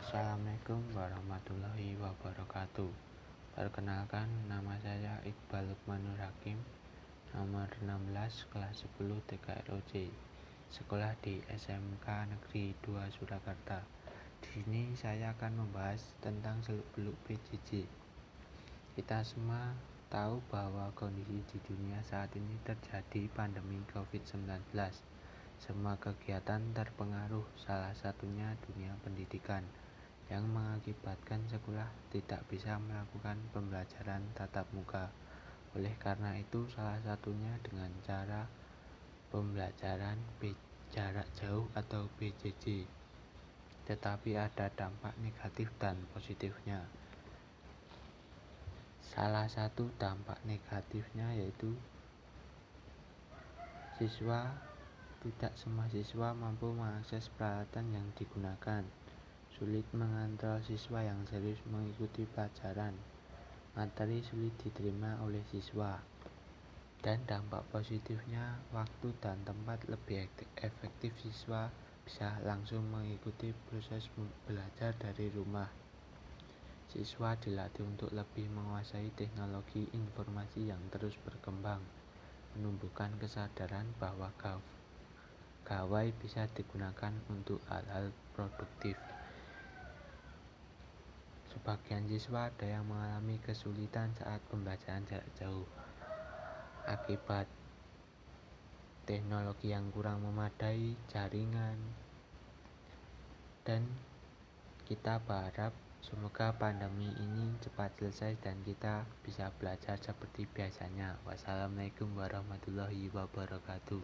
Assalamualaikum warahmatullahi wabarakatuh. Perkenalkan nama saya Iqbal Lukmanur Hakim Nomor 16 kelas 10 TKROC Sekolah di SMK Negeri 2 Surakarta. Di sini saya akan membahas tentang seluk-beluk PJJ Kita semua tahu bahwa kondisi di dunia saat ini terjadi pandemi COVID-19 semua kegiatan terpengaruh, salah satunya dunia pendidikan, yang mengakibatkan sekolah tidak bisa melakukan pembelajaran tatap muka. Oleh karena itu, salah satunya dengan cara pembelajaran jarak jauh atau PJJ. Tetapi ada dampak negatif dan positifnya. Salah satu dampak negatifnya yaitu siswa tidak semua siswa mampu mengakses peralatan yang digunakan. Sulit mengontrol siswa yang serius mengikuti pelajaran. Materi sulit diterima oleh siswa. Dan dampak positifnya, waktu dan tempat lebih efektif siswa bisa langsung mengikuti proses belajar dari rumah. Siswa dilatih untuk lebih menguasai teknologi informasi yang terus berkembang, menumbuhkan kesadaran bahwa gawai bisa digunakan untuk hal-hal produktif. Sebagian siswa ada yang mengalami kesulitan saat pembelajaran jarak jauh akibat teknologi yang kurang memadai, jaringan, dan kita berharap semoga pandemi ini cepat selesai dan kita bisa belajar seperti biasanya. Wassalamualaikum warahmatullahi wabarakatuh.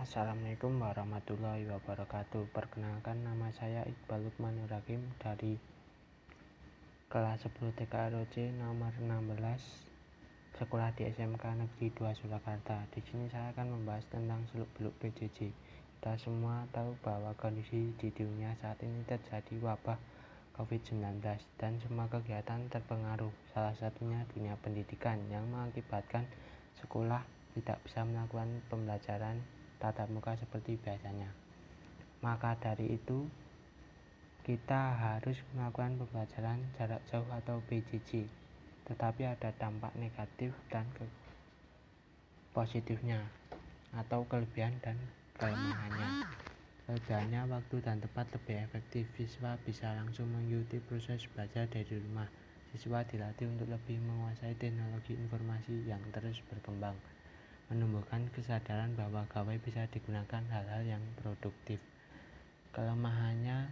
Assalamualaikum warahmatullahi wabarakatuh Perkenalkan nama saya Iqbal Lukmanur Hakim dari kelas 10 TKROC nomor 16 sekolah di SMK Negeri 2 Surakarta. Di sini saya akan membahas tentang seluk-beluk PJJ. Kita semua tahu bahwa kondisi di dunia saat ini terjadi wabah COVID-19 dan semua kegiatan terpengaruh. Salah satunya dunia pendidikan yang mengakibatkan sekolah tidak bisa melakukan pembelajaran tatap muka seperti biasanya. Maka dari itu, kita harus melakukan pembelajaran jarak jauh atau PJJ. Tetapi ada dampak negatif dan ke positifnya atau kelebihan dan kelemahannya. Kelebihannya waktu dan tempat lebih efektif. Siswa bisa langsung mengikuti proses belajar dari rumah. Siswa dilatih untuk lebih menguasai teknologi informasi yang terus berkembang menumbuhkan kesadaran bahwa gawai bisa digunakan hal-hal yang produktif. Kelemahannya,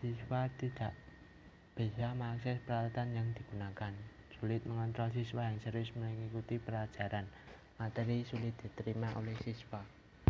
siswa tidak bisa mengakses peralatan yang digunakan. Sulit mengontrol siswa yang serius mengikuti pelajaran. Materi sulit diterima oleh siswa.